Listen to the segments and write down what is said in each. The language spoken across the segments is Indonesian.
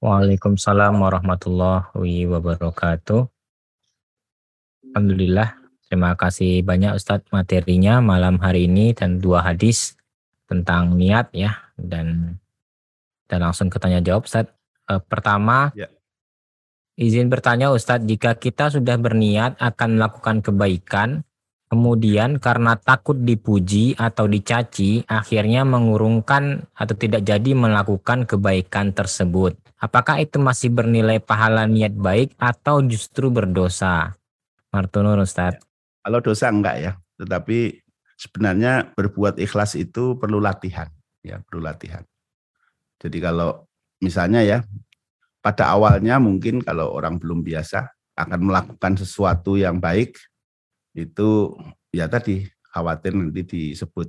Waalaikumsalam warahmatullahi wabarakatuh. Alhamdulillah, terima kasih banyak Ustadz materinya malam hari ini dan dua hadis tentang niat ya dan dan langsung ke tanya jawab Ustadz. E, pertama, ya. izin bertanya Ustadz, jika kita sudah berniat akan melakukan kebaikan, kemudian karena takut dipuji atau dicaci, akhirnya mengurungkan atau tidak jadi melakukan kebaikan tersebut. Apakah itu masih bernilai pahala niat baik atau justru berdosa? Martunur Ustadz. Kalau dosa enggak ya, tetapi sebenarnya berbuat ikhlas itu perlu latihan, ya perlu latihan. Jadi kalau misalnya ya pada awalnya mungkin kalau orang belum biasa akan melakukan sesuatu yang baik itu ya tadi khawatir nanti disebut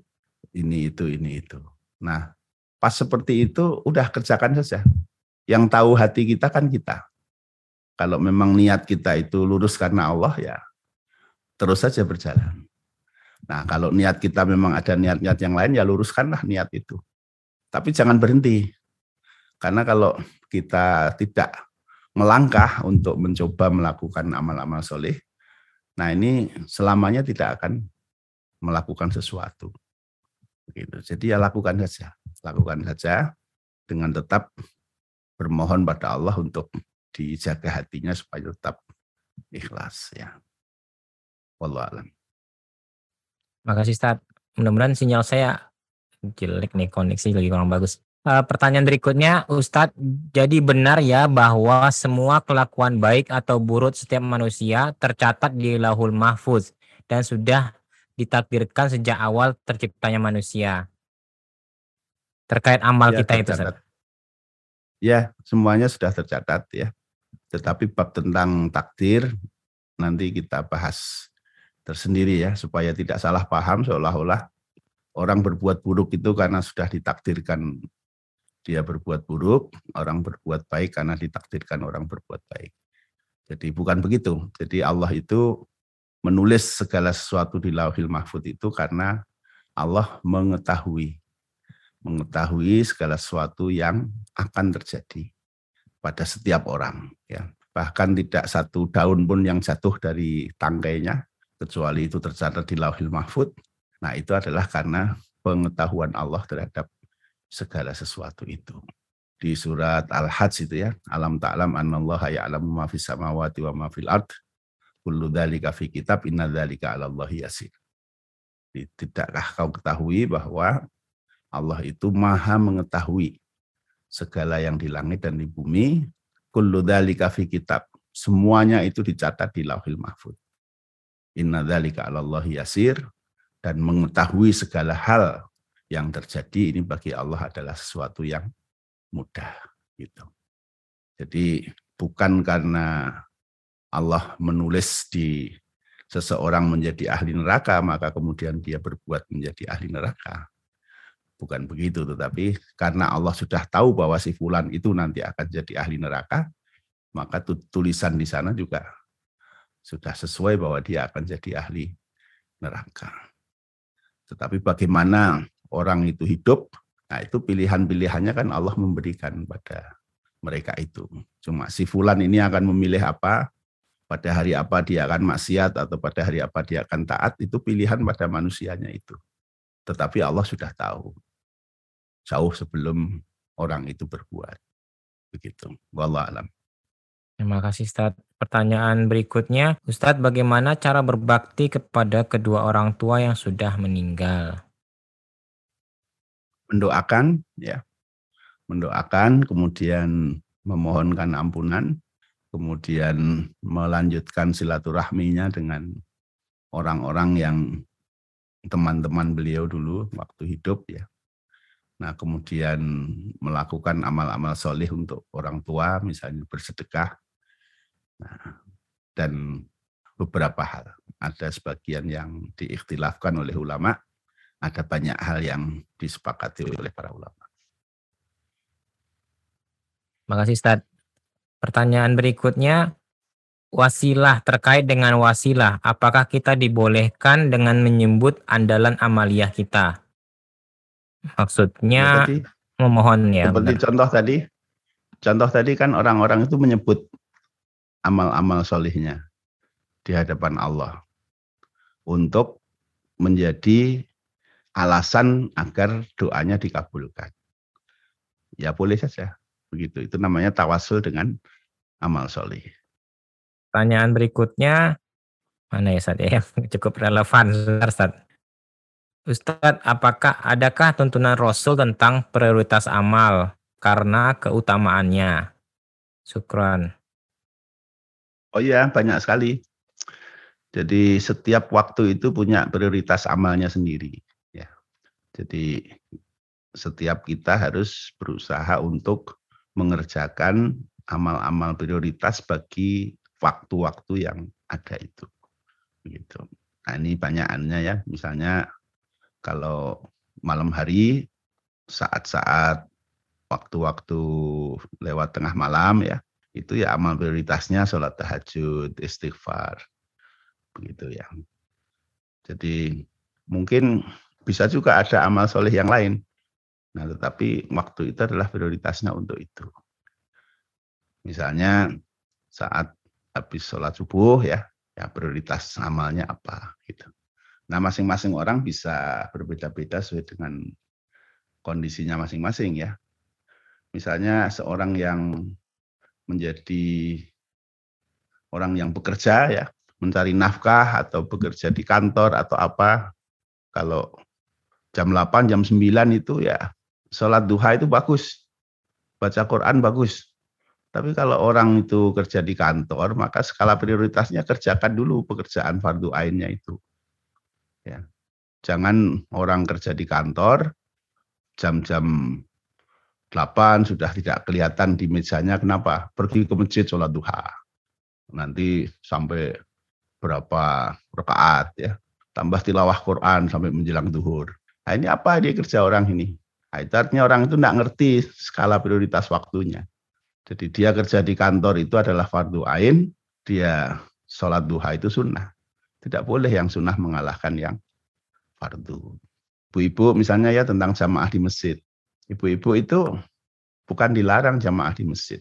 ini itu ini itu. Nah, pas seperti itu udah kerjakan saja. Yang tahu hati kita kan kita. Kalau memang niat kita itu lurus karena Allah ya terus saja berjalan. Nah, kalau niat kita memang ada niat-niat yang lain ya luruskanlah niat itu. Tapi jangan berhenti. Karena kalau kita tidak melangkah untuk mencoba melakukan amal-amal soleh, nah ini selamanya tidak akan melakukan sesuatu. Begitu. Jadi ya lakukan saja, lakukan saja dengan tetap bermohon pada Allah untuk dijaga hatinya supaya tetap ikhlas ya. Wallahu alam. Makasih Ustaz. Mudah-mudahan sinyal saya jelek nih koneksi lagi kurang bagus. Uh, pertanyaan berikutnya, Ustadz, jadi benar ya bahwa semua kelakuan baik atau buruk setiap manusia tercatat di lahul mahfuz dan sudah ditakdirkan sejak awal terciptanya manusia. Terkait amal ya, kita tercatat. itu, Ustadz. Ya, semuanya sudah tercatat ya. Tetapi bab tentang takdir nanti kita bahas tersendiri ya supaya tidak salah paham seolah-olah orang berbuat buruk itu karena sudah ditakdirkan dia berbuat buruk, orang berbuat baik karena ditakdirkan orang berbuat baik. Jadi bukan begitu. Jadi Allah itu menulis segala sesuatu di Lauhil Mahfud itu karena Allah mengetahui mengetahui segala sesuatu yang akan terjadi pada setiap orang ya. Bahkan tidak satu daun pun yang jatuh dari tangkainya kecuali itu tercatat di Lauhil Mahfud. Nah, itu adalah karena pengetahuan Allah terhadap segala sesuatu itu. Di surat Al-Hajj itu ya, alam ta'lam annallaha ya'lamu ma fis samawati wa ma fil ard. Kullu dzalika fi kitab inna dzalika 'ala Allahi yasir. Tidakkah kau ketahui bahwa Allah itu maha mengetahui segala yang di langit dan di bumi. Kullu dzalika fi kitab. Semuanya itu dicatat di Lauhil Mahfud. Inna dzalika 'ala Allahi yasir dan mengetahui segala hal yang terjadi ini bagi Allah adalah sesuatu yang mudah gitu. Jadi bukan karena Allah menulis di seseorang menjadi ahli neraka maka kemudian dia berbuat menjadi ahli neraka. Bukan begitu tetapi karena Allah sudah tahu bahwa si fulan itu nanti akan jadi ahli neraka maka tulisan di sana juga sudah sesuai bahwa dia akan jadi ahli neraka. Tetapi bagaimana orang itu hidup, nah itu pilihan-pilihannya kan Allah memberikan pada mereka itu. Cuma si fulan ini akan memilih apa, pada hari apa dia akan maksiat atau pada hari apa dia akan taat, itu pilihan pada manusianya itu. Tetapi Allah sudah tahu. Jauh sebelum orang itu berbuat. Begitu. Wallah alam. Terima kasih Ustaz. Pertanyaan berikutnya, Ustadz bagaimana cara berbakti kepada kedua orang tua yang sudah meninggal? Mendoakan ya. Mendoakan kemudian memohonkan ampunan kemudian melanjutkan silaturahminya dengan orang-orang yang teman-teman beliau dulu waktu hidup ya. Nah kemudian melakukan amal-amal soleh untuk orang tua misalnya bersedekah. Nah, dan beberapa hal. Ada sebagian yang diikhtilafkan oleh ulama ada banyak hal yang disepakati oleh para ulama. Makasih Ustaz. Pertanyaan berikutnya, wasilah terkait dengan wasilah, apakah kita dibolehkan dengan menyebut andalan amaliyah kita? Maksudnya seperti, memohon ya. Seperti benar. contoh tadi, contoh tadi kan orang-orang itu menyebut amal-amal solihnya di hadapan Allah untuk menjadi alasan agar doanya dikabulkan. Ya boleh saja begitu. Itu namanya tawasul dengan amal solih. Pertanyaan berikutnya mana ya Ustaz ya cukup relevan Ustaz. Ustadz, apakah adakah tuntunan Rasul tentang prioritas amal karena keutamaannya? Syukran. Oh iya, banyak sekali. Jadi setiap waktu itu punya prioritas amalnya sendiri. Jadi setiap kita harus berusaha untuk mengerjakan amal-amal prioritas bagi waktu-waktu yang ada itu. Begitu. Nah ini banyakannya ya, misalnya kalau malam hari saat-saat waktu-waktu lewat tengah malam ya itu ya amal prioritasnya sholat tahajud istighfar begitu ya jadi mungkin bisa juga ada amal soleh yang lain. Nah tetapi waktu itu adalah prioritasnya untuk itu. Misalnya saat habis sholat subuh ya ya prioritas amalnya apa gitu. Nah, masing-masing orang bisa berbeda-beda sesuai dengan kondisinya masing-masing ya. Misalnya seorang yang menjadi orang yang bekerja ya, mencari nafkah atau bekerja di kantor atau apa, kalau jam 8, jam 9 itu ya sholat duha itu bagus. Baca Quran bagus. Tapi kalau orang itu kerja di kantor, maka skala prioritasnya kerjakan dulu pekerjaan fardu ainnya itu. Ya. Jangan orang kerja di kantor jam-jam 8 sudah tidak kelihatan di mejanya. Kenapa? Pergi ke masjid sholat duha. Nanti sampai berapa rakaat ya. Tambah tilawah Quran sampai menjelang duhur. Nah, ini apa dia kerja orang ini? Nah, itu artinya orang itu tidak ngerti skala prioritas waktunya. Jadi dia kerja di kantor itu adalah fardu ain, dia sholat duha itu sunnah. Tidak boleh yang sunnah mengalahkan yang fardu. Ibu-ibu misalnya ya tentang jamaah di masjid. Ibu-ibu itu bukan dilarang jamaah di masjid.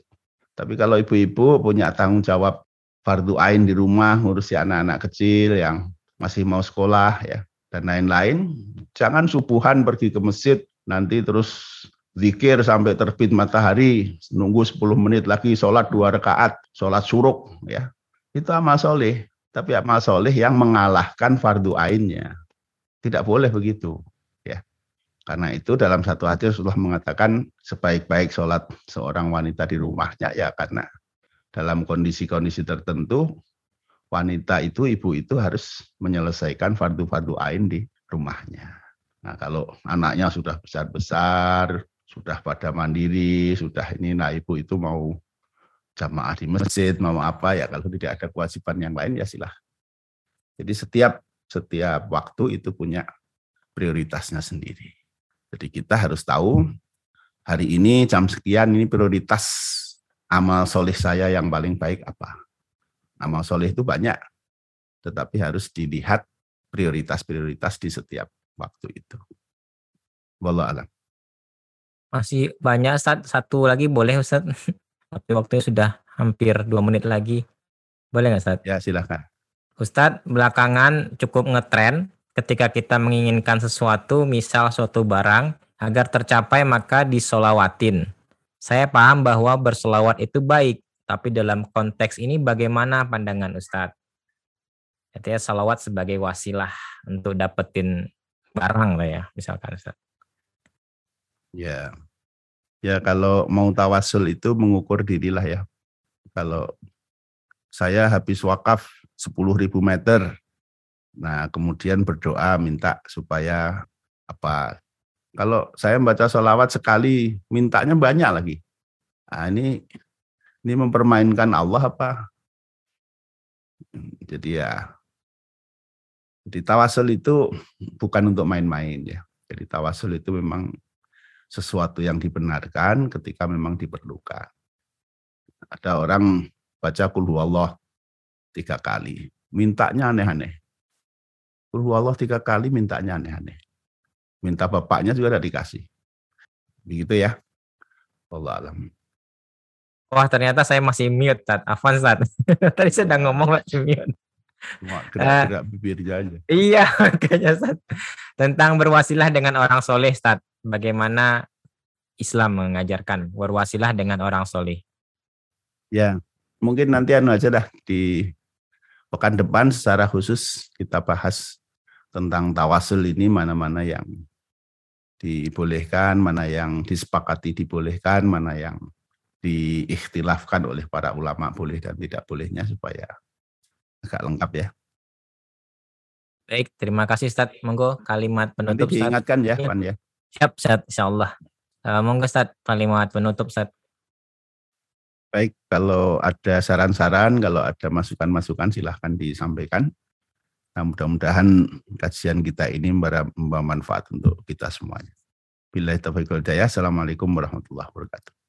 Tapi kalau ibu-ibu punya tanggung jawab fardu ain di rumah, ngurusi anak-anak kecil yang masih mau sekolah ya dan lain-lain, jangan subuhan pergi ke masjid nanti terus zikir sampai terbit matahari, nunggu 10 menit lagi sholat dua rakaat, sholat suruk ya. Itu amal soleh. Tapi amal soleh yang mengalahkan fardu ainnya. Tidak boleh begitu. ya. Karena itu dalam satu hati Rasulullah mengatakan sebaik-baik sholat seorang wanita di rumahnya ya karena dalam kondisi-kondisi tertentu wanita itu, ibu itu harus menyelesaikan fardu-fardu ain di rumahnya. Nah kalau anaknya sudah besar-besar, sudah pada mandiri, sudah ini, nah ibu itu mau jamaah di masjid mau apa ya kalau tidak ada kewajiban yang lain ya silah. Jadi setiap setiap waktu itu punya prioritasnya sendiri. Jadi kita harus tahu hari ini jam sekian ini prioritas amal soleh saya yang paling baik apa. Amal soleh itu banyak, tetapi harus dilihat prioritas-prioritas di setiap waktu itu. Wallah alam. Masih banyak Ustaz, satu lagi boleh Ustaz? Tapi waktunya sudah hampir dua menit lagi. Boleh nggak Ustaz? Ya silahkan. Ustadz, belakangan cukup ngetren ketika kita menginginkan sesuatu, misal suatu barang, agar tercapai maka disolawatin. Saya paham bahwa bersolawat itu baik, tapi dalam konteks ini bagaimana pandangan Ustadz? Artinya salawat sebagai wasilah untuk dapetin barang lah ya, misalkan Ustadz. Ya, Ya kalau mau tawasul itu mengukur dirilah ya. Kalau saya habis wakaf 10.000 meter, nah kemudian berdoa minta supaya apa? Kalau saya membaca sholawat sekali, mintanya banyak lagi. Nah, ini ini mempermainkan Allah apa? Jadi ya, jadi tawasul itu bukan untuk main-main ya. Jadi tawasul itu memang sesuatu yang dibenarkan ketika memang diperlukan. Ada orang baca kulhu Allah tiga kali, mintanya aneh-aneh. Kulhu Allah tiga kali mintanya aneh-aneh. Minta bapaknya juga tidak dikasih. Begitu ya. Allah alam. Wah ternyata saya masih mute, Tat. Afan, Tat. Tadi sedang ngomong masih mute. Gerak-gerak uh, bibirnya aja. Iya, makanya Tat. Tentang berwasilah dengan orang soleh, Tat. Bagaimana Islam mengajarkan berwasilah dengan orang soleh? Ya, mungkin nanti anu aja dah di pekan depan secara khusus kita bahas tentang tawasul ini mana-mana yang dibolehkan, mana yang disepakati dibolehkan, mana yang diikhtilafkan oleh para ulama boleh dan tidak bolehnya supaya agak lengkap ya. Baik, terima kasih Ustaz. Monggo kalimat penutup Nanti diingatkan ya, Pan ya. Siap, Ustaz, insyaallah. Uh, monggo Ustaz, kalimat penutup Ustaz. Baik, kalau ada saran-saran, kalau ada masukan-masukan silahkan disampaikan. Nah, mudah-mudahan kajian kita ini membawa manfaat untuk kita semuanya. Bila itu Assalamualaikum warahmatullahi wabarakatuh.